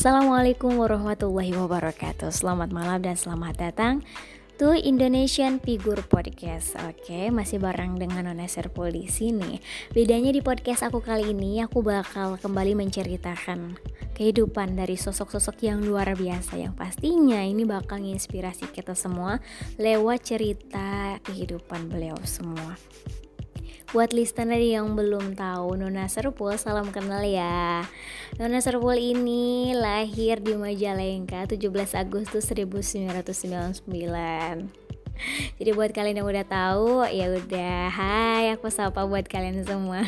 Assalamualaikum warahmatullahi wabarakatuh. Selamat malam dan selamat datang to Indonesian Figure Podcast. Oke, masih bareng dengan Nona Serpol di sini. Bedanya di podcast aku kali ini Aku bakal kembali menceritakan kehidupan dari sosok-sosok yang luar biasa. Yang pastinya ini bakal menginspirasi kita semua Lewat cerita kehidupan beliau semua Buat listener yang belum tahu Nona Serpul, salam kenal ya. Nona Serpul ini lahir di Majalengka 17 Agustus 1999 Jadi buat kalian yang udah tahu, ya udah Hai, aku sapa buat kalian semua.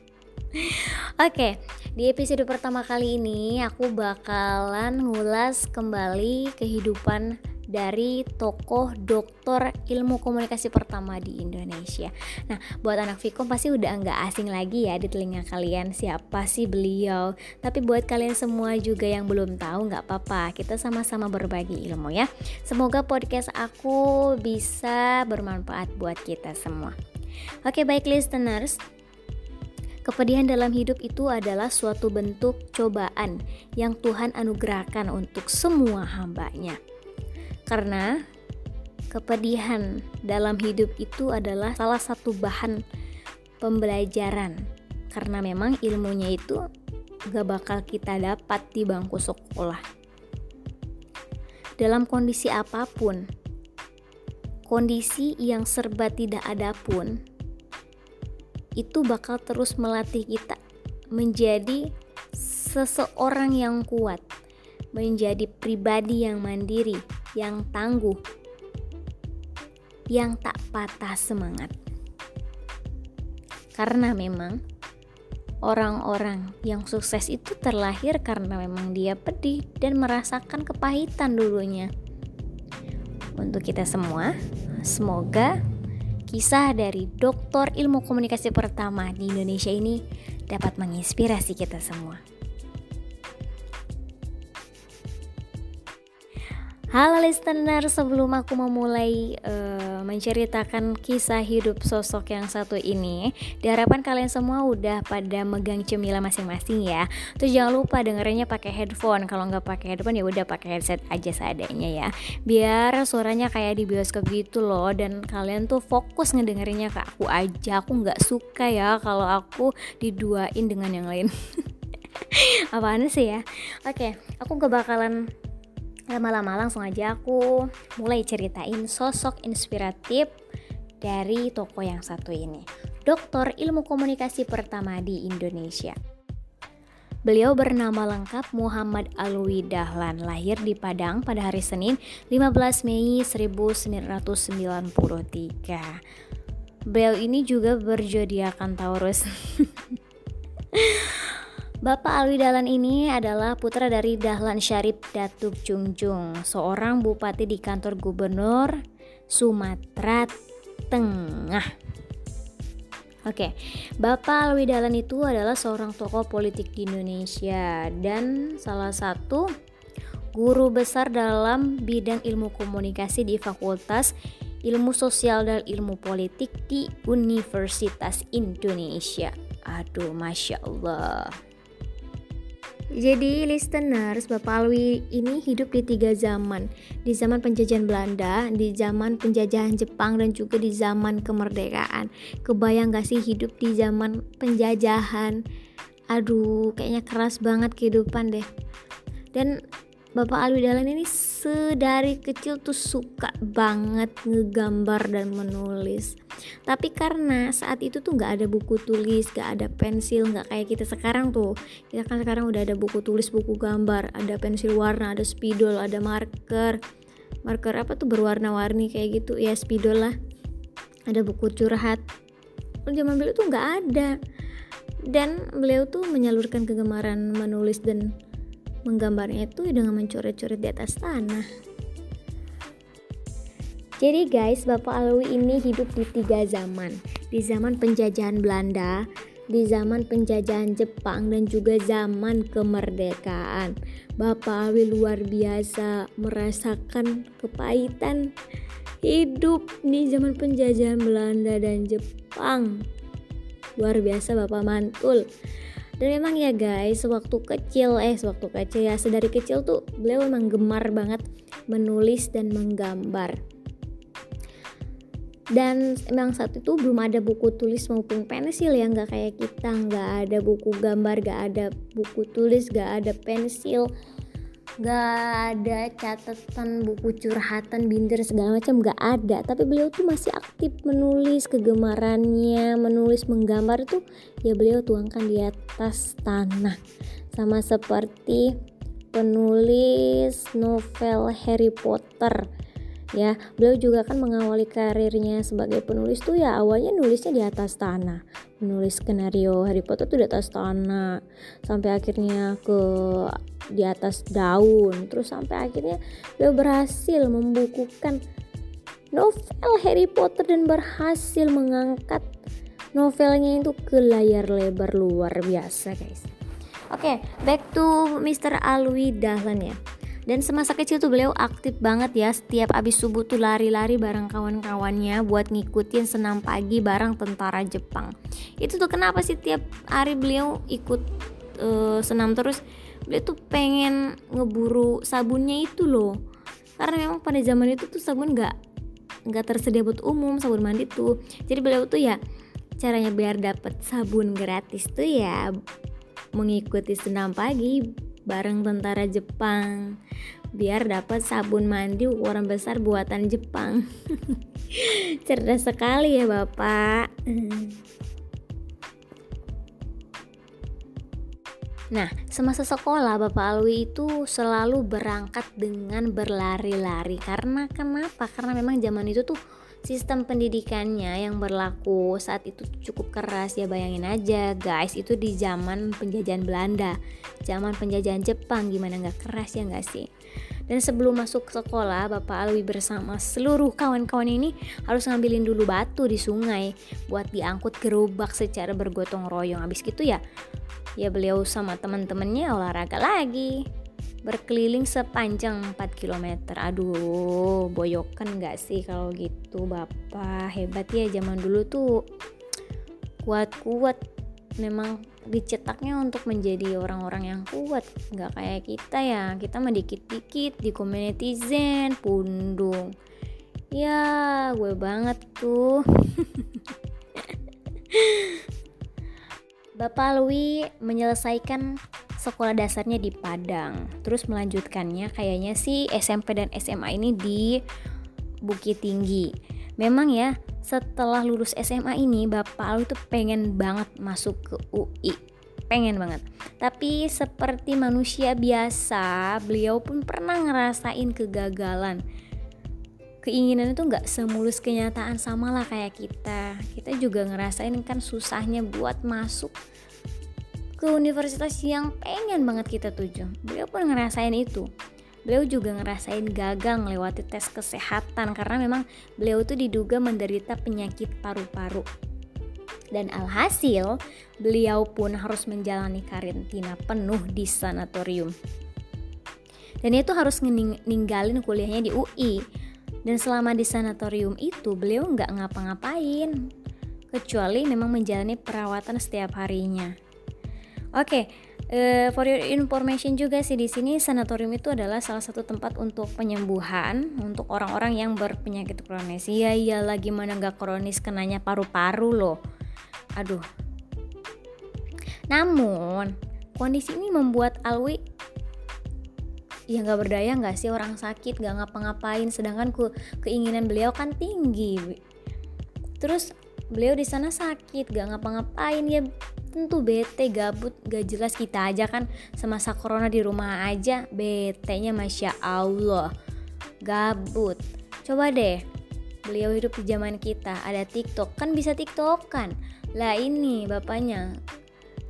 Oke, di episode pertama kali ini aku bakalan ngulas kembali kehidupan dari tokoh doktor ilmu komunikasi pertama di Indonesia. Nah, buat anak Fikom pasti udah nggak asing lagi ya di telinga kalian siapa sih beliau. Tapi buat kalian semua juga yang belum tahu nggak apa-apa, kita sama-sama berbagi ilmu ya. Semoga podcast aku bisa bermanfaat buat kita semua. Oke, baik listeners, Kepedihan dalam hidup itu adalah suatu bentuk cobaan yang Tuhan anugerahkan untuk semua hambanya. Karena kepedihan dalam hidup itu adalah salah satu bahan pembelajaran. Karena memang ilmunya itu gak bakal kita dapat di bangku sekolah. Dalam kondisi apa pun kondisi yang serba tidak ada pun itu bakal terus melatih kita menjadi seseorang yang kuat menjadi pribadi yang mandiri yang tangguh, yang tak patah semangat. Karena memang orang-orang yang sukses itu terlahir karena memang dia pedih dan merasakan kepahitan dulunya. Untuk kita semua, semoga kisah dari doktor ilmu komunikasi pertama di Indonesia ini dapat menginspirasi kita semua. Halo listener, sebelum aku memulai uh, menceritakan kisah hidup sosok yang satu ini, diharapkan kalian semua udah pada megang cemilan masing-masing ya. Terus jangan lupa dengerinnya pakai headphone. Kalau nggak pakai headphone ya udah pakai headset aja seadanya ya. Biar suaranya kayak di bioskop gitu loh dan kalian tuh fokus ngedengerinnya ke aku aja. Aku nggak suka ya kalau aku diduain dengan yang lain. Apaan sih ya? Oke, aku gak bakalan lama-lama langsung aja aku mulai ceritain sosok inspiratif dari toko yang satu ini. Doktor ilmu komunikasi pertama di Indonesia. Beliau bernama lengkap Muhammad Alwi Dahlan, lahir di Padang pada hari Senin 15 Mei 1993. Beliau ini juga berjodiakan Taurus. Bapak Alwi Dahlan ini adalah putra dari Dahlan Syarif Datuk Jungjung, seorang bupati di kantor gubernur Sumatera Tengah. Oke, Bapak Alwi Dahlan itu adalah seorang tokoh politik di Indonesia dan salah satu guru besar dalam bidang ilmu komunikasi di Fakultas Ilmu Sosial dan Ilmu Politik di Universitas Indonesia. Aduh, masya Allah. Jadi listeners, Bapak Alwi ini hidup di tiga zaman. Di zaman penjajahan Belanda, di zaman penjajahan Jepang, dan juga di zaman kemerdekaan. Kebayang gak sih hidup di zaman penjajahan? Aduh, kayaknya keras banget kehidupan deh. Dan Bapak Alwi Dahlan ini sedari kecil tuh suka banget ngegambar dan menulis. Tapi karena saat itu tuh nggak ada buku tulis nggak ada pensil nggak kayak kita sekarang tuh. Kita kan sekarang udah ada buku tulis buku gambar ada pensil warna ada spidol ada marker. Marker apa tuh berwarna-warni kayak gitu? Ya spidol lah. Ada buku curhat. Zaman beliau tuh nggak ada. Dan beliau tuh menyalurkan kegemaran menulis dan menggambarnya itu dengan mencoret-coret di atas tanah. Jadi guys, Bapak Alwi ini hidup di tiga zaman. Di zaman penjajahan Belanda, di zaman penjajahan Jepang dan juga zaman kemerdekaan. Bapak Alwi luar biasa merasakan kepahitan hidup di zaman penjajahan Belanda dan Jepang. Luar biasa Bapak mantul. Dan memang ya guys waktu kecil eh waktu kecil ya sedari kecil tuh beliau memang gemar banget menulis dan menggambar. Dan memang saat itu belum ada buku tulis maupun pensil ya nggak kayak kita nggak ada buku gambar nggak ada buku tulis nggak ada pensil gak ada catatan buku curhatan binder segala macam gak ada. Tapi beliau tuh masih aktif menulis kegemarannya menulis menggambar tuh ya beliau tuangkan di atas tanah. Sama seperti penulis novel Harry Potter ya beliau juga kan mengawali karirnya sebagai penulis tuh ya awalnya nulisnya di atas tanah. Menulis skenario Harry Potter tuh di atas tanah sampai akhirnya ke di atas daun. Terus sampai akhirnya beliau berhasil membukukan novel Harry Potter dan berhasil mengangkat novelnya itu ke layar lebar luar biasa guys. Oke okay, back to Mr. Alwi Dahlan ya dan semasa kecil tuh beliau aktif banget ya setiap abis subuh tuh lari-lari bareng kawan-kawannya buat ngikutin senam pagi bareng tentara Jepang. Itu tuh kenapa sih tiap hari beliau ikut uh, senam terus? Beliau tuh pengen ngeburu sabunnya itu loh. Karena memang pada zaman itu tuh sabun nggak nggak tersedia buat umum sabun mandi tuh. Jadi beliau tuh ya caranya biar dapet sabun gratis tuh ya mengikuti senam pagi bareng tentara Jepang biar dapat sabun mandi ukuran besar buatan Jepang. Cerdas sekali ya, Bapak. Nah, semasa sekolah Bapak Alwi itu selalu berangkat dengan berlari-lari. Karena kenapa? Karena memang zaman itu tuh sistem pendidikannya yang berlaku saat itu cukup keras ya bayangin aja guys. Itu di zaman penjajahan Belanda. Zaman penjajahan Jepang gimana nggak keras ya nggak sih? Dan sebelum masuk sekolah, Bapak Alwi bersama seluruh kawan-kawan ini harus ngambilin dulu batu di sungai buat diangkut gerobak secara bergotong royong. Habis gitu ya, ya beliau sama teman-temannya olahraga lagi berkeliling sepanjang 4 km aduh boyokan gak sih kalau gitu bapak? Hebat ya zaman dulu tuh kuat-kuat. Memang dicetaknya untuk menjadi orang-orang yang kuat. Nggak kayak kita ya. Kita mah dikit-dikit di zen pundung. Ya gue banget tuh. Bapak Lui menyelesaikan sekolah dasarnya di Padang. Terus melanjutkannya kayaknya sih SMP dan SMA ini di Bukit Tinggi. Memang ya setelah lulus SMA ini Bapak Alwi tuh pengen banget masuk ke UI pengen banget. Tapi seperti manusia biasa beliau pun pernah ngerasain kegagalan. Keinginan itu nggak semulus kenyataan sama lah kayak kita. Kita juga ngerasain kan susahnya buat masuk ke universitas yang pengen banget kita tuju. Beliau pun ngerasain itu. Beliau juga ngerasain gagal melewati tes kesehatan karena memang beliau tuh diduga menderita penyakit paru-paru. Dan alhasil, beliau pun harus menjalani karantina penuh di sanatorium. Dan itu harus ninggalin kuliahnya di UI. Dan selama di sanatorium itu, beliau nggak ngapa-ngapain. Kecuali memang menjalani perawatan setiap harinya. Oke, okay, uh, for your information juga sih di sini sanatorium itu adalah salah satu tempat untuk penyembuhan untuk orang-orang yang berpenyakit kronis. Iya iya lagi mana nggak kronis kenanya paru-paru loh. Aduh. Namun kondisi ini membuat Alwi ya nggak berdaya nggak sih orang sakit nggak ngapa-ngapain sedangkan ke keinginan beliau kan tinggi terus beliau di sana sakit gak ngapa-ngapain ya tentu bete gabut gak jelas kita aja kan semasa corona di rumah aja. Bete nya masya allah. Gabut. Coba deh beliau hidup di zaman kita. Ada tiktok. Kan bisa tiktok kan lah ini bapaknya.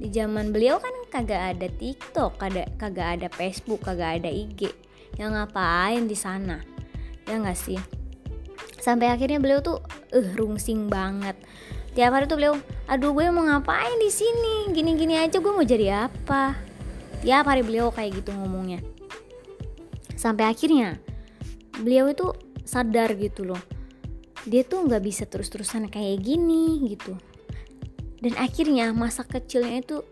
Di zaman beliau kan kagak ada tiktok kagak kagak ada facebook kagak ada ig yang ngapain di sana? Ya nggak sih? Sampai akhirnya beliau tuh eh uh, rungsing banget tiap hari tuh beliau aduh gue mau ngapain di sini? Gini-gini aja gue mau jadi apa? Tiap hari beliau kayak gitu ngomongnya. Sampai akhirnya beliau itu sadar gitu loh. Dia tuh nggak bisa terus-terusan kayak gini gitu. Dan akhirnya masa kecilnya itu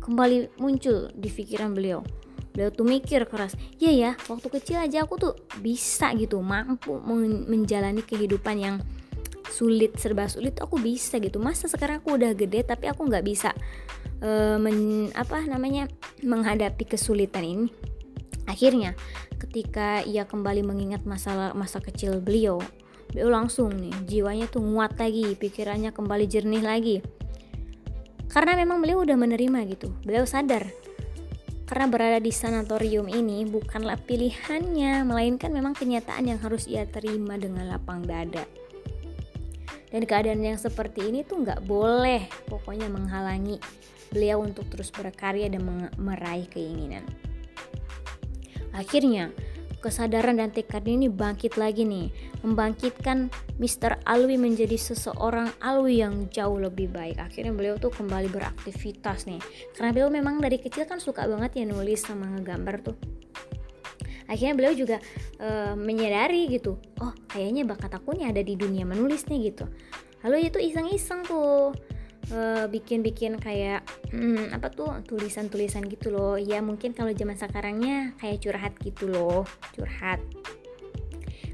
kembali muncul di pikiran beliau. Beliau tuh mikir keras iya ya waktu kecil aja aku tuh bisa gitu mampu menjalani kehidupan yang sulit serba sulit aku bisa gitu. Masa sekarang aku udah gede tapi aku nggak bisa uh, men, apa namanya menghadapi kesulitan ini. Akhirnya ketika ia kembali mengingat masalah masa kecil beliau beliau langsung nih jiwanya tuh nguat lagi pikirannya kembali jernih lagi. Karena memang beliau udah menerima gitu beliau sadar. Karena berada di sanatorium ini bukanlah pilihannya, melainkan memang kenyataan yang harus ia terima dengan lapang dada. Dan keadaan yang seperti ini tuh nggak boleh pokoknya menghalangi beliau untuk terus berkarya dan meraih keinginan. Akhirnya, kesadaran dan tekad ini bangkit lagi nih membangkitkan Mr. Alwi menjadi seseorang Alwi yang jauh lebih baik akhirnya beliau tuh kembali beraktivitas nih karena beliau memang dari kecil kan suka banget ya nulis sama ngegambar tuh akhirnya beliau juga uh, menyadari gitu oh kayaknya bakat aku nih ada di dunia menulis nih gitu. Lalu itu iseng-iseng tuh uh, bikin-bikin kayak hmm, apa tuh tulisan-tulisan gitu loh. Ya mungkin kalau zaman sekarangnya kayak curhat gitu loh curhat.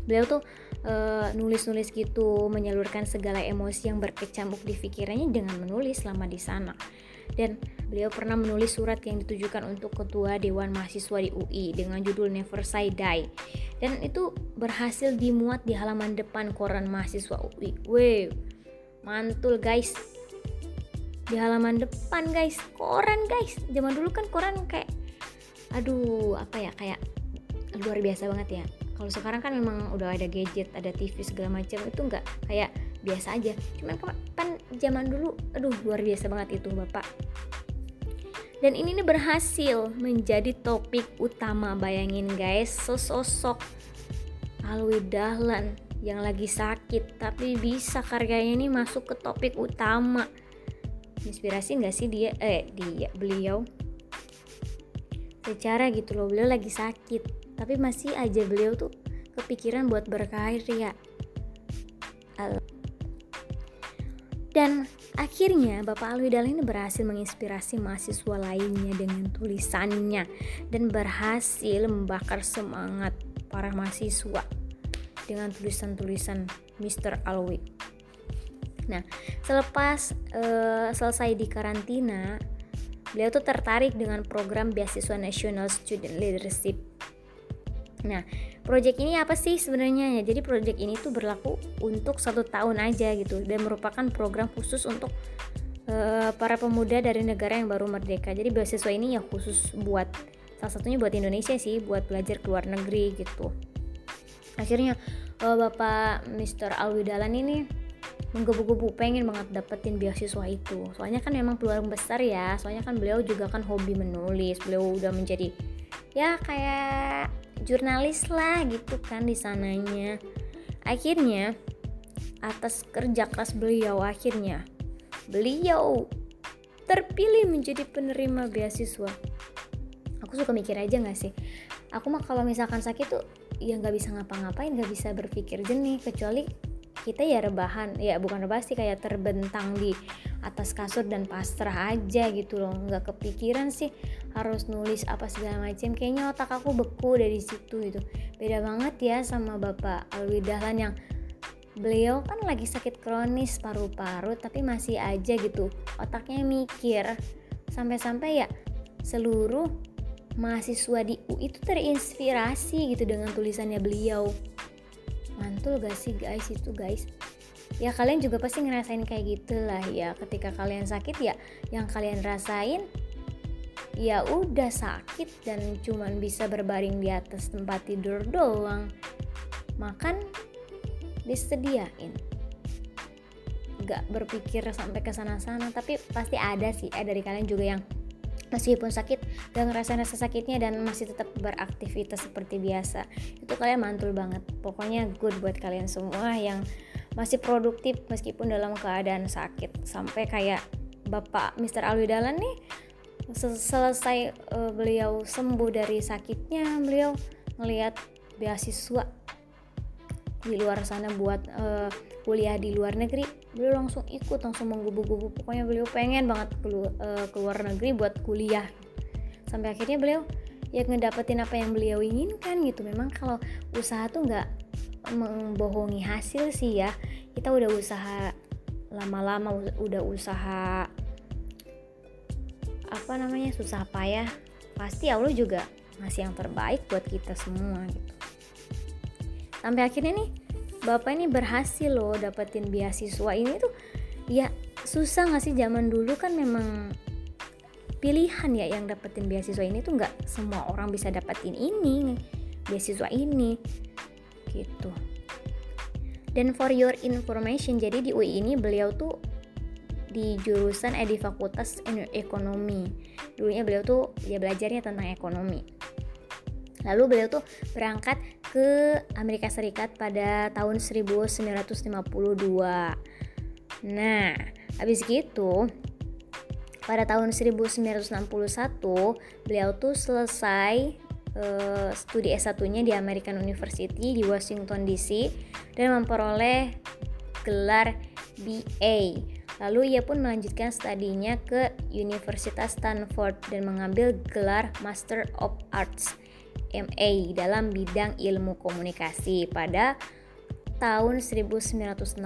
Beliau tuh uh, nulis-nulis gitu menyalurkan segala emosi yang berkecamuk di pikirannya dengan menulis selama di sana dan beliau pernah menulis surat yang ditujukan untuk ketua dewan mahasiswa di UI dengan judul Never Say Die. Dan itu berhasil dimuat di halaman depan koran mahasiswa UI. Wow, mantul guys. Di halaman depan guys. Koran guys. Zaman dulu kan koran kayak aduh apa ya kayak luar biasa banget ya. Kalau sekarang kan memang udah ada gadget ada TV segala macam itu nggak kayak biasa aja. Cuman kan zaman dulu aduh luar biasa banget itu bapak. Dan ini nih berhasil menjadi topik utama bayangin guys sesosok Alwi Dahlan yang lagi sakit tapi bisa karyanya ini masuk ke topik utama. Inspirasi nggak sih dia? Eh dia beliau. Secara gitu loh beliau lagi sakit tapi masih aja beliau tuh kepikiran buat berkarya dan akhirnya Bapak Alwi Dahlan ini berhasil menginspirasi mahasiswa lainnya dengan tulisannya dan berhasil membakar semangat para mahasiswa dengan tulisan-tulisan Mr. Alwi. Nah, selepas uh, selesai di karantina, beliau tuh tertarik dengan program beasiswa National Student Leadership. Nah, proyek ini apa sih sebenarnya ya? Jadi proyek ini tuh berlaku untuk satu tahun aja gitu dan merupakan program khusus untuk uh, para pemuda dari negara yang baru merdeka. Jadi beasiswa ini ya khusus buat salah satunya buat Indonesia sih, buat belajar ke luar negeri gitu. Akhirnya uh, Bapak Mr. Alwidalan ini menggebu-gebu pengen banget dapetin beasiswa itu soalnya kan memang peluang besar ya soalnya kan beliau juga kan hobi menulis beliau udah menjadi ya kayak jurnalis lah gitu kan di sananya. Akhirnya atas kerja keras beliau akhirnya beliau terpilih menjadi penerima beasiswa. Aku suka mikir aja gak sih? Aku mah kalau misalkan sakit tuh ya nggak bisa ngapa-ngapain nggak bisa berpikir jernih kecuali kita ya rebahan ya bukan rebah sih kayak terbentang di atas kasur dan pasrah aja gitu loh. Nggak kepikiran sih harus nulis apa segala macam kayaknya otak aku beku dari situ gitu. Beda banget ya sama bapak Alwi Dahlan yang beliau kan lagi sakit kronis paru-paru tapi masih aja gitu. Otaknya mikir. Sampai-sampai ya seluruh mahasiswa di UI itu terinspirasi gitu dengan tulisannya beliau mantul gak sih guys itu guys. Ya kalian juga pasti ngerasain kayak gitulah ya. Ketika kalian sakit ya yang kalian rasain ya udah sakit dan cuman bisa berbaring di atas tempat tidur doang. Makan disediain. Gak berpikir sampai ke sana-sana tapi pasti ada sih. Eh dari kalian juga yang meskipun sakit gak ngerasain rasa sakitnya dan masih tetap beraktivitas seperti biasa itu kalian mantul banget pokoknya good buat kalian semua yang masih produktif meskipun dalam keadaan sakit sampai kayak bapak Mr. Alwi Dalan nih selesai uh, beliau sembuh dari sakitnya beliau ngelihat beasiswa di luar sana buat uh, kuliah di luar negeri beliau langsung ikut langsung menggubu-gubu. Pokoknya beliau pengen banget keluar, uh, keluar negeri buat kuliah. Sampai akhirnya beliau ya ngedapetin apa yang beliau inginkan gitu. Memang kalau usaha tuh nggak membohongi hasil sih ya. Kita udah usaha lama-lama udah usaha apa namanya susah payah. Pasti Allah juga ngasih yang terbaik buat kita semua gitu sampai akhirnya nih bapak ini berhasil loh dapetin beasiswa ini tuh. Ya susah nggak sih zaman dulu kan memang pilihan ya yang dapetin beasiswa ini tuh nggak semua orang bisa dapetin ini beasiswa ini gitu. Dan for your information jadi di UI ini beliau tuh di jurusan eh di fakultas ekonomi. Dulunya beliau tuh ya belajarnya tentang ekonomi lalu beliau tuh berangkat ke Amerika Serikat pada tahun 1952 nah habis gitu pada tahun 1961 beliau tuh selesai uh, studi S1-nya di American University di Washington DC dan memperoleh gelar BA. Lalu ia pun melanjutkan studinya ke Universitas Stanford dan mengambil gelar Master of Arts MA dalam bidang ilmu komunikasi pada tahun 1962.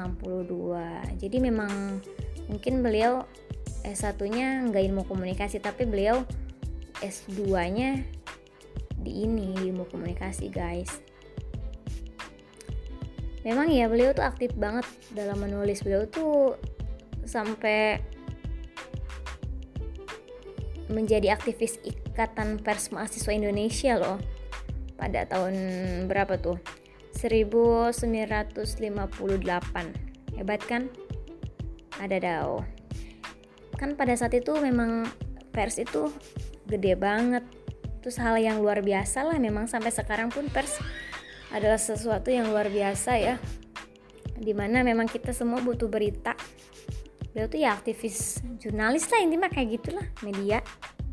Jadi memang mungkin beliau S1-nya nggak ilmu komunikasi tapi beliau S2-nya di ini ilmu komunikasi guys. Memang ya beliau tuh aktif banget dalam menulis. Beliau tuh sampai menjadi aktivis ikatan pers mahasiswa Indonesia loh pada tahun berapa tuh? 1958 hebat kan? Ada dao. Kan pada saat itu memang pers itu gede banget. Terus hal yang luar biasa lah memang sampai sekarang pun pers adalah sesuatu yang luar biasa ya. Di mana memang kita semua butuh berita. Beliau tuh ya aktivis jurnalis lah intinya kayak gitulah media.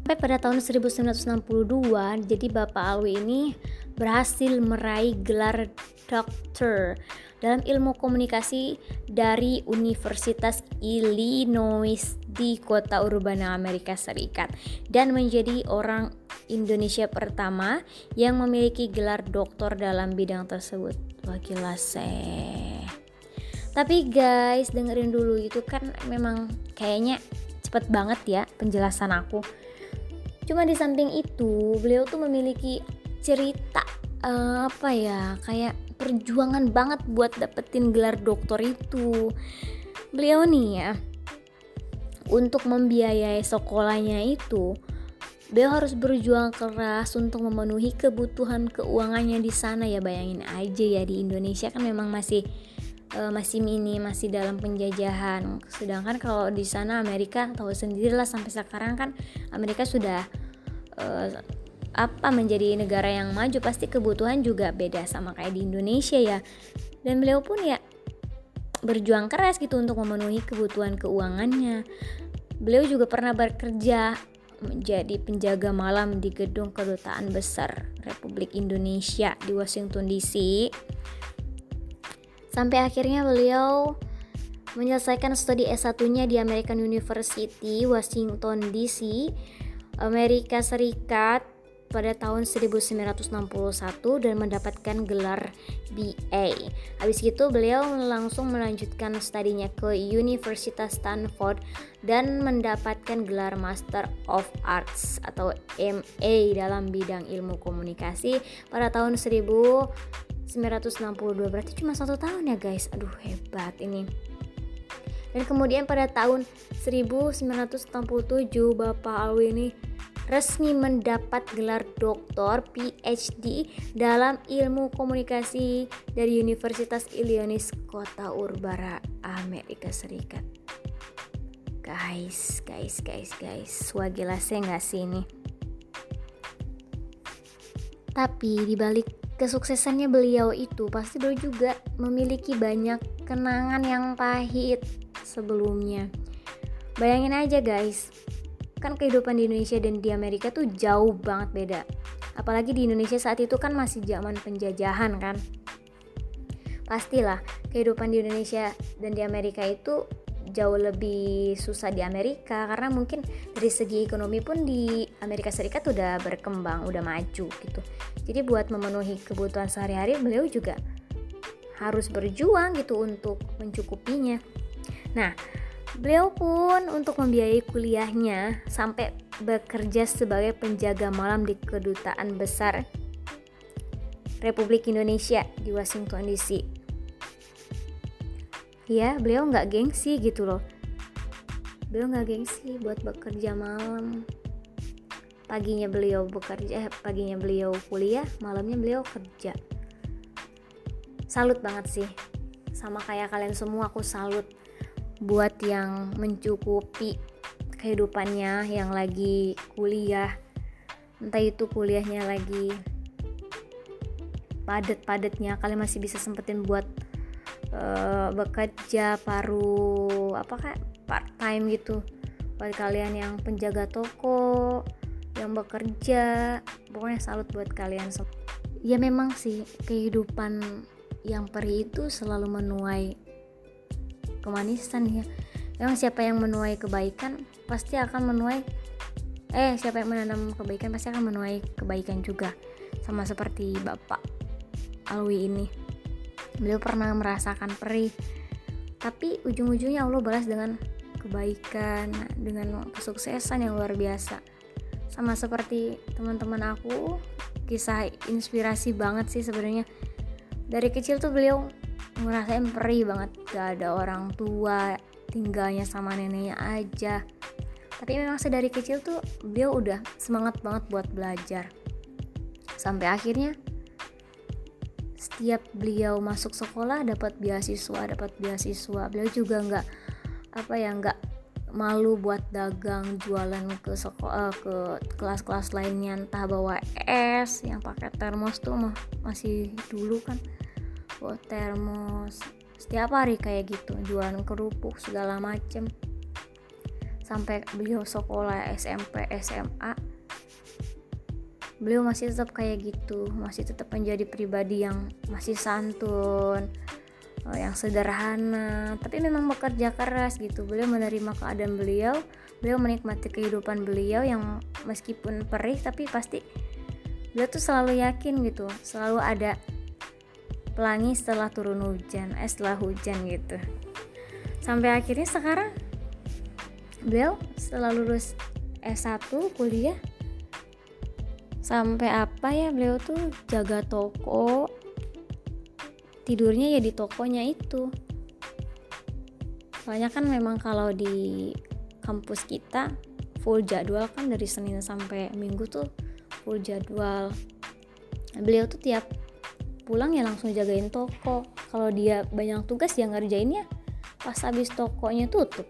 Sampai pada tahun 1962 jadi Bapak Alwi ini berhasil meraih gelar dokter dalam ilmu komunikasi dari Universitas Illinois di kota urbana Amerika Serikat dan menjadi orang Indonesia pertama yang memiliki gelar doktor dalam bidang tersebut. Wah gila. Tapi guys, dengerin dulu itu kan memang kayaknya cepet banget ya penjelasan aku. Cuma di samping itu, beliau tuh memiliki cerita uh, apa ya, kayak perjuangan banget buat dapetin gelar doktor itu. Beliau nih ya untuk membiayai sekolahnya itu beliau harus berjuang keras untuk memenuhi kebutuhan keuangannya di sana ya. Bayangin aja ya di Indonesia kan memang masih uh, masih mini masih dalam penjajahan. Sedangkan kalau di sana Amerika tahu sendirilah sampai sekarang kan Amerika sudah uh, apa menjadi negara yang maju? Pasti kebutuhan juga beda sama kayak di Indonesia ya. Dan beliau pun ya berjuang keras gitu untuk memenuhi kebutuhan keuangannya. Beliau juga pernah bekerja menjadi penjaga malam di gedung kedutaan besar Republik Indonesia di Washington DC sampai akhirnya beliau menyelesaikan studi S1-nya di American University Washington DC Amerika Serikat pada tahun 1961 dan mendapatkan gelar BA. Habis itu beliau langsung melanjutkan studinya ke Universitas Stanford dan mendapatkan gelar Master of Arts atau MA dalam bidang ilmu komunikasi pada tahun 1962 berarti cuma satu tahun ya guys? Aduh hebat ini. Dan kemudian pada tahun 1967 Bapak Alwi ini resmi mendapat gelar doktor PhD dalam ilmu komunikasi dari Universitas Illinois Kota Urbana, Amerika Serikat. Guys, guys, guys, guys, wah saya nggak sih ini. Tapi dibalik kesuksesannya beliau itu pasti beliau juga memiliki banyak kenangan yang pahit sebelumnya. Bayangin aja guys, kan kehidupan di Indonesia dan di Amerika tuh jauh banget beda apalagi di Indonesia saat itu kan masih zaman penjajahan kan pastilah kehidupan di Indonesia dan di Amerika itu jauh lebih susah di Amerika karena mungkin dari segi ekonomi pun di Amerika Serikat udah berkembang, udah maju gitu. Jadi buat memenuhi kebutuhan sehari-hari beliau juga harus berjuang gitu untuk mencukupinya. Nah, beliau pun untuk membiayai kuliahnya sampai bekerja sebagai penjaga malam di kedutaan besar Republik Indonesia di Washington DC ya beliau nggak gengsi gitu loh. Beliau nggak gengsi buat bekerja malam. Paginya beliau bekerja eh, paginya beliau kuliah malamnya beliau kerja. Salut banget sih. Sama kayak kalian semua aku salut buat yang mencukupi kehidupannya yang lagi kuliah. Entah itu kuliahnya lagi padet-padetnya kalian masih bisa sempetin buat uh, bekerja paruh apa kak part time gitu. Buat kalian yang penjaga toko yang bekerja pokoknya salut buat kalian ya memang sih kehidupan yang perih itu selalu menuai kemanisan ya memang siapa yang menuai kebaikan pasti akan menuai eh siapa yang menanam kebaikan pasti akan menuai kebaikan juga. Sama seperti bapak Alwi ini. Beliau pernah merasakan perih. Tapi ujung-ujungnya Allah balas dengan kebaikan dengan kesuksesan yang luar biasa. Sama seperti teman-teman aku kisah inspirasi banget sih sebenarnya. Dari kecil tuh beliau ngerasain perih banget. Gak ada orang tua tinggalnya sama neneknya aja. Tapi memang sedari kecil tuh beliau udah semangat banget buat belajar. Sampai akhirnya setiap beliau masuk sekolah dapat beasiswa dapat beasiswa. Beliau juga nggak apa ya nggak malu buat dagang jualan ke sekolah ke kelas-kelas lainnya. Entah bawa es yang pakai termos tuh mah masih dulu kan bawa termos setiap hari kayak gitu jualan kerupuk segala macem. Sampai beliau sekolah SMP SMA beliau masih tetap kayak gitu masih tetap menjadi pribadi yang masih santun eh, yang sederhana tapi memang bekerja keras gitu. Beliau menerima keadaan beliau beliau menikmati kehidupan beliau yang meskipun perih tapi pasti beliau tuh selalu yakin gitu selalu ada pelangi setelah turun hujan eh setelah hujan gitu. Sampai akhirnya sekarang beliau setelah lulus S1 kuliah sampai apa ya beliau tuh jaga toko. Tidurnya ya di tokonya itu. Soalnya kan memang kalau di kampus kita full jadwal kan dari Senin sampai Minggu tuh full jadwal. Beliau tuh tiap pulang ya langsung jagain toko. Kalau dia banyak tugas ya ngerjainnya pas habis tokonya tutup.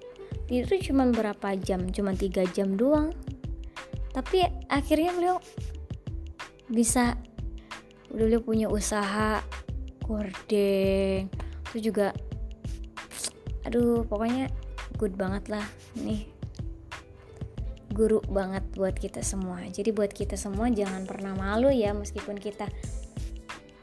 Tidur cuma berapa jam? Cuma tiga jam doang. Tapi akhirnya beliau bisa beliau punya usaha gordeng. Itu juga aduh pokoknya good banget lah. Nih guru banget buat kita semua. Jadi buat kita semua jangan pernah malu ya meskipun kita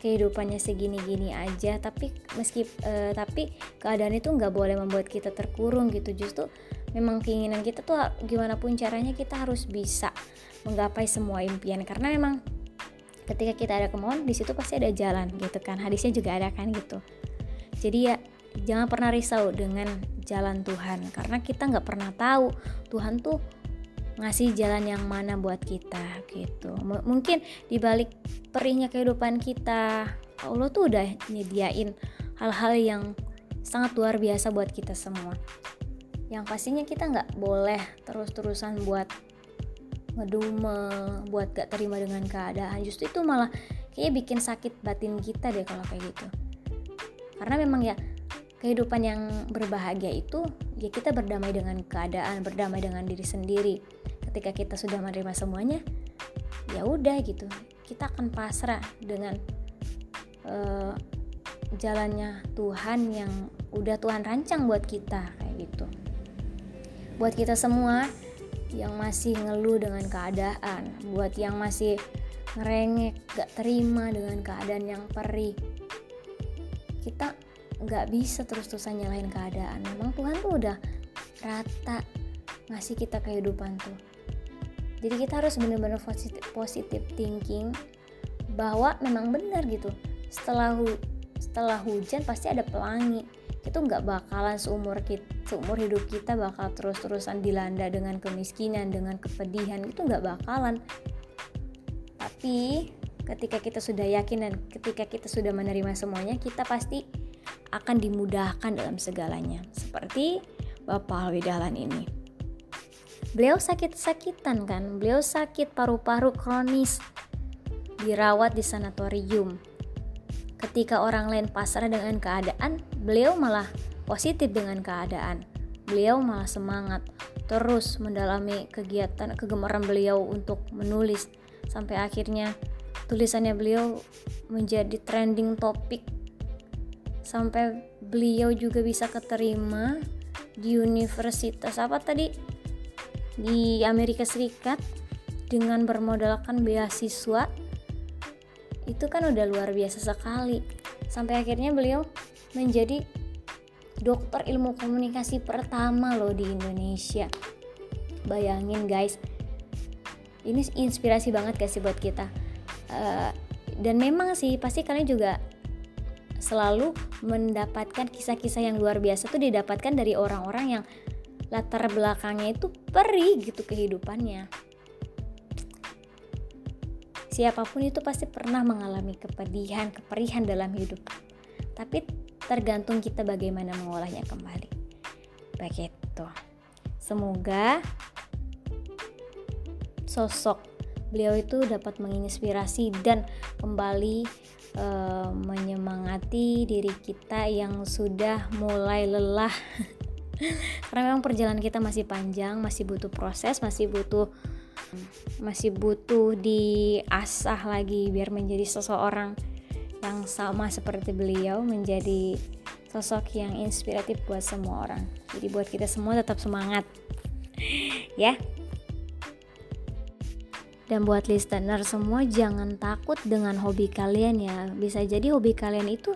kehidupannya segini-gini aja tapi meski uh, tapi keadaan itu nggak boleh membuat kita terkurung gitu. Justru memang keinginan kita tuh gimana pun caranya kita harus bisa menggapai semua impian. Karena memang ketika kita ada kemauan di situ pasti ada jalan gitu kan hadisnya juga ada kan gitu. Jadi ya jangan pernah risau dengan jalan Tuhan. Karena kita nggak pernah tahu Tuhan tuh ngasih jalan yang mana buat kita gitu. M mungkin dibalik perihnya kehidupan kita Allah tuh udah nyediain hal-hal yang sangat luar biasa buat kita semua. Yang pastinya kita nggak boleh terus-terusan buat ngedume buat gak terima dengan keadaan. Justru itu malah kayaknya bikin sakit batin kita deh kalau kayak gitu. Karena memang ya kehidupan yang berbahagia itu ya kita berdamai dengan keadaan berdamai dengan diri sendiri ketika kita sudah menerima semuanya ya udah gitu. Kita akan pasrah dengan uh, jalannya Tuhan yang udah Tuhan rancang buat kita kayak gitu. Buat kita semua yang masih ngeluh dengan keadaan, buat yang masih ngerengek, gak terima dengan keadaan yang perih. Kita nggak bisa terus-terusan nyalahin keadaan. Memang Tuhan tuh udah rata ngasih kita kehidupan tuh jadi kita harus benar-benar positif, positif thinking bahwa memang benar gitu. Setelah hu setelah hujan pasti ada pelangi. Itu nggak bakalan seumur kita seumur hidup kita bakal terus-terusan dilanda dengan kemiskinan dengan kepedihan. Itu nggak bakalan. Tapi ketika kita sudah yakin dan ketika kita sudah menerima semuanya kita pasti akan dimudahkan dalam segalanya. Seperti Bapak Alwi Dahlan ini beliau sakit-sakitan kan? Beliau sakit paru-paru kronis. Dirawat di sanatorium. Ketika orang lain pasrah dengan keadaan beliau malah positif dengan keadaan. Beliau malah semangat terus mendalami kegiatan kegemaran beliau untuk menulis. Sampai akhirnya tulisannya beliau menjadi trending topik sampai beliau juga bisa keterima di universitas apa tadi di Amerika Serikat dengan bermodalkan beasiswa itu kan udah luar biasa sekali. Sampai akhirnya beliau menjadi dokter ilmu komunikasi pertama loh di Indonesia. Bayangin guys ini inspirasi banget gak sih buat kita? Uh, dan memang sih pasti kalian juga selalu mendapatkan kisah-kisah yang luar biasa tuh didapatkan dari orang-orang yang latar belakangnya itu perih gitu kehidupannya. Siapa pun itu pasti pernah mengalami kepedihan keperihan dalam hidup. Tapi tergantung kita bagaimana mengolahnya kembali. Begitu. Semoga sosok beliau itu dapat menginspirasi dan kembali e, menyemangati diri kita yang sudah mulai lelah karena memang perjalanan kita masih panjang masih butuh proses masih butuh masih butuh diasah lagi biar menjadi seseorang yang sama seperti beliau menjadi sosok yang inspiratif buat semua orang jadi buat kita semua tetap semangat ya dan buat listener semua jangan takut dengan hobi kalian ya. Bisa jadi hobi kalian itu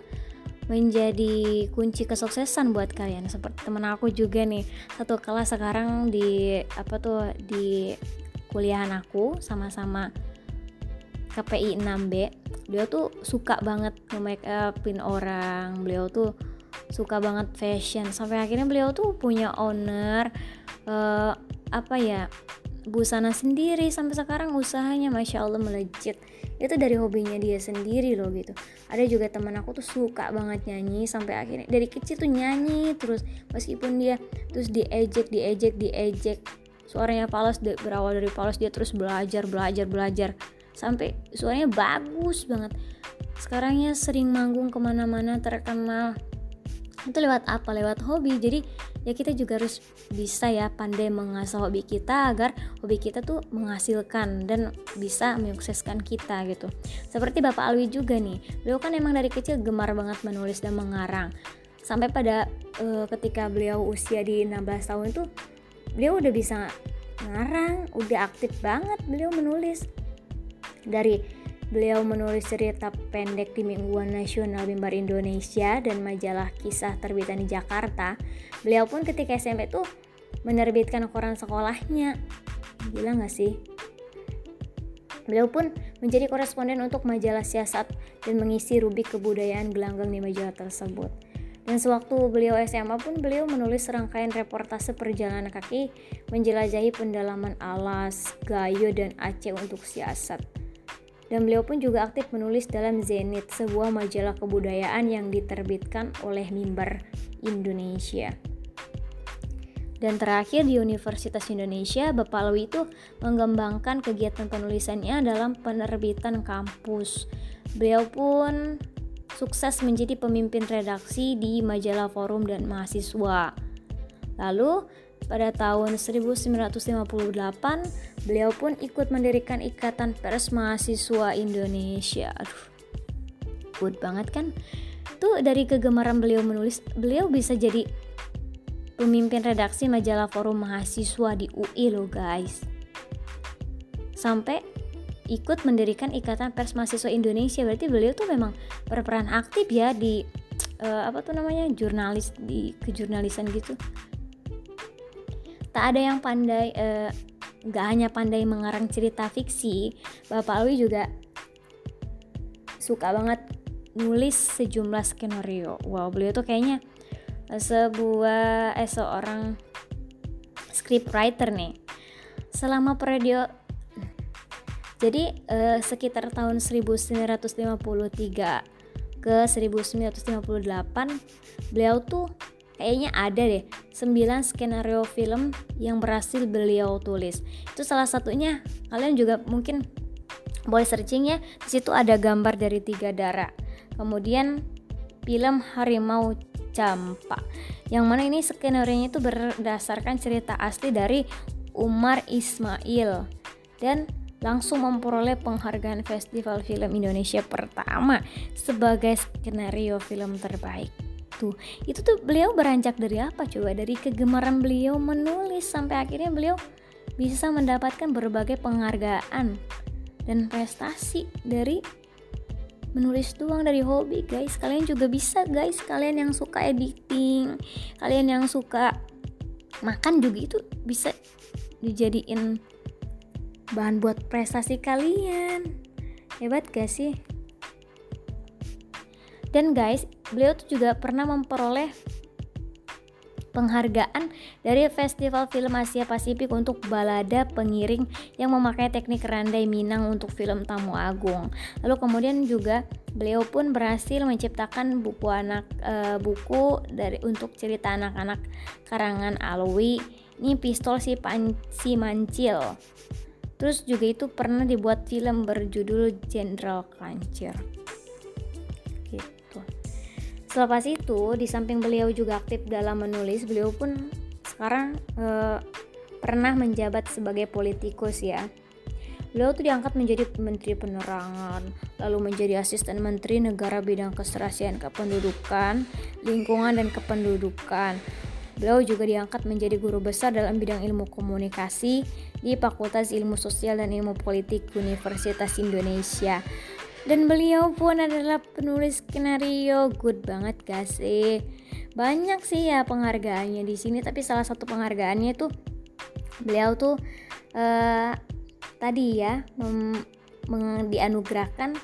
menjadi kunci kesuksesan buat kalian. Seperti temen aku juga nih, satu kelas sekarang di apa tuh di kuliahan aku sama-sama KPI 6B. Dia tuh suka banget nge-make upin orang. Beliau tuh suka banget fashion sampai akhirnya beliau tuh punya owner uh, apa ya busana sendiri sampai sekarang usahanya masya Allah melejit. Itu dari hobinya dia sendiri loh gitu. Ada juga teman aku tuh suka banget nyanyi sampai akhirnya dari kecil tuh nyanyi terus. Meskipun dia terus diejek diejek diejek. Suaranya palas berawal dari palas dia terus belajar belajar belajar. Sampai suaranya bagus banget. Sekarangnya sering manggung ke mana-mana terkenal itu lewat apa? Lewat hobi. Jadi ya kita juga harus bisa ya pandai mengasah hobi kita agar hobi kita tuh menghasilkan dan bisa menyukseskan kita gitu. Seperti Bapak Alwi juga nih. Beliau kan emang dari kecil gemar banget menulis dan mengarang. Sampai pada uh, ketika beliau usia di 16 tahun itu beliau udah bisa ngarang udah aktif banget beliau menulis. Dari Beliau menulis cerita pendek di Mingguan Nasional Mimbar Indonesia dan majalah kisah terbitan di Jakarta. Beliau pun ketika SMP tuh menerbitkan koran sekolahnya. Gila gak sih? Beliau pun menjadi koresponden untuk majalah siasat dan mengisi rubik kebudayaan gelanggang di majalah tersebut. Dan sewaktu beliau SMA pun beliau menulis serangkaian reportase perjalanan kaki menjelajahi pendalaman alas, gayo, dan Aceh untuk siasat dan beliau pun juga aktif menulis dalam Zenit, sebuah majalah kebudayaan yang diterbitkan oleh Mimbar Indonesia. Dan terakhir di Universitas Indonesia, Bapak Lewi itu mengembangkan kegiatan penulisannya dalam penerbitan kampus. Beliau pun sukses menjadi pemimpin redaksi di majalah Forum dan Mahasiswa. Lalu, pada tahun 1958, beliau pun ikut mendirikan Ikatan Pers Mahasiswa Indonesia. Aduh, good banget kan? Tuh dari kegemaran beliau menulis, beliau bisa jadi pemimpin redaksi majalah Forum Mahasiswa di UI loh guys. Sampai ikut mendirikan Ikatan Pers Mahasiswa Indonesia. Berarti beliau tuh memang berperan aktif ya di uh, apa tuh namanya jurnalis di kejurnalisan gitu tak ada yang pandai uh, gak hanya pandai mengarang cerita fiksi Bapak Alwi juga suka banget nulis sejumlah skenario. Wow beliau tuh kayaknya sebuah eh seorang scriptwriter nih. Selama periode jadi eh, sekitar tahun 1953 ke 1958 beliau tuh kayaknya ada deh 9 skenario film yang berhasil beliau tulis. Itu salah satunya kalian juga mungkin boleh searching ya. Di situ ada gambar dari tiga darah. Kemudian film Harimau Campa. Yang mana ini skenario itu berdasarkan cerita asli dari Umar Ismail dan langsung memperoleh penghargaan Festival Film Indonesia pertama sebagai skenario film terbaik. Tuh, itu tuh beliau beranjak dari apa coba? Dari kegemaran beliau menulis sampai akhirnya beliau bisa mendapatkan berbagai penghargaan dan prestasi dari menulis doang dari hobi guys. Kalian juga bisa guys. Kalian yang suka editing kalian yang suka makan juga itu bisa dijadiin bahan buat prestasi kalian. Hebat gak sih dan guys beliau tuh juga pernah memperoleh penghargaan dari Festival Film Asia Pasifik untuk balada pengiring yang memakai teknik randai Minang untuk film Tamu Agung. Lalu kemudian juga beliau pun berhasil menciptakan buku anak e, buku dari untuk cerita anak-anak karangan Alwi. Ini pistol si, pan, si Mancil. Terus juga itu pernah dibuat film berjudul Jenderal Kancir. Selepas itu, di samping beliau juga aktif dalam menulis, beliau pun sekarang e, pernah menjabat sebagai politikus ya. Beliau tuh diangkat menjadi Menteri Penerangan, lalu menjadi Asisten Menteri Negara Bidang Keserasian Kependudukan, Lingkungan dan Kependudukan. Beliau juga diangkat menjadi guru besar dalam bidang ilmu komunikasi di Fakultas Ilmu Sosial dan Ilmu Politik Universitas Indonesia. Dan beliau pun adalah penulis skenario good banget gak sih? Banyak sih ya penghargaannya di sini, tapi salah satu penghargaannya tuh beliau tuh uh, tadi ya dianugerahkan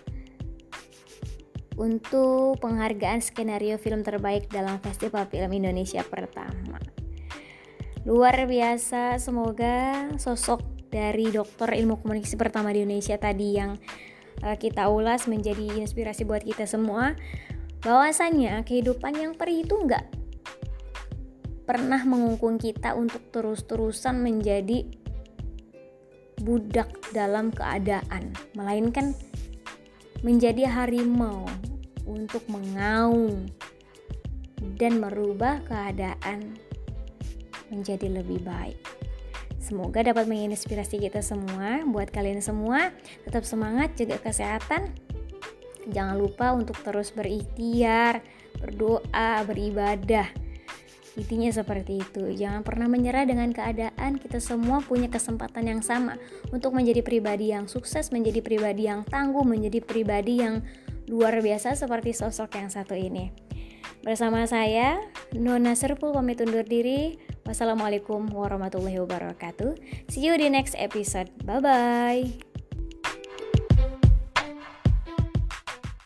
untuk penghargaan skenario film terbaik dalam Festival Film Indonesia pertama. Luar biasa, semoga sosok dari dokter ilmu komunikasi pertama di Indonesia tadi yang kita ulas menjadi inspirasi buat kita semua. Bahwasannya kehidupan yang perih itu enggak pernah mengungkung kita untuk terus-terusan menjadi budak dalam keadaan, melainkan menjadi harimau untuk mengaum dan merubah keadaan menjadi lebih baik. Semoga dapat menginspirasi kita semua. Buat kalian semua, tetap semangat, jaga kesehatan. Jangan lupa untuk terus berikhtiar, berdoa, beribadah Intinya seperti itu. Jangan pernah menyerah dengan keadaan. Kita semua punya kesempatan yang sama untuk menjadi pribadi yang sukses, menjadi pribadi yang tangguh, menjadi pribadi yang luar biasa seperti sosok yang satu ini. Bersama saya, Nona Serpul pamit undur diri. Wassalamualaikum warahmatullahi wabarakatuh. See you di next episode. Bye bye.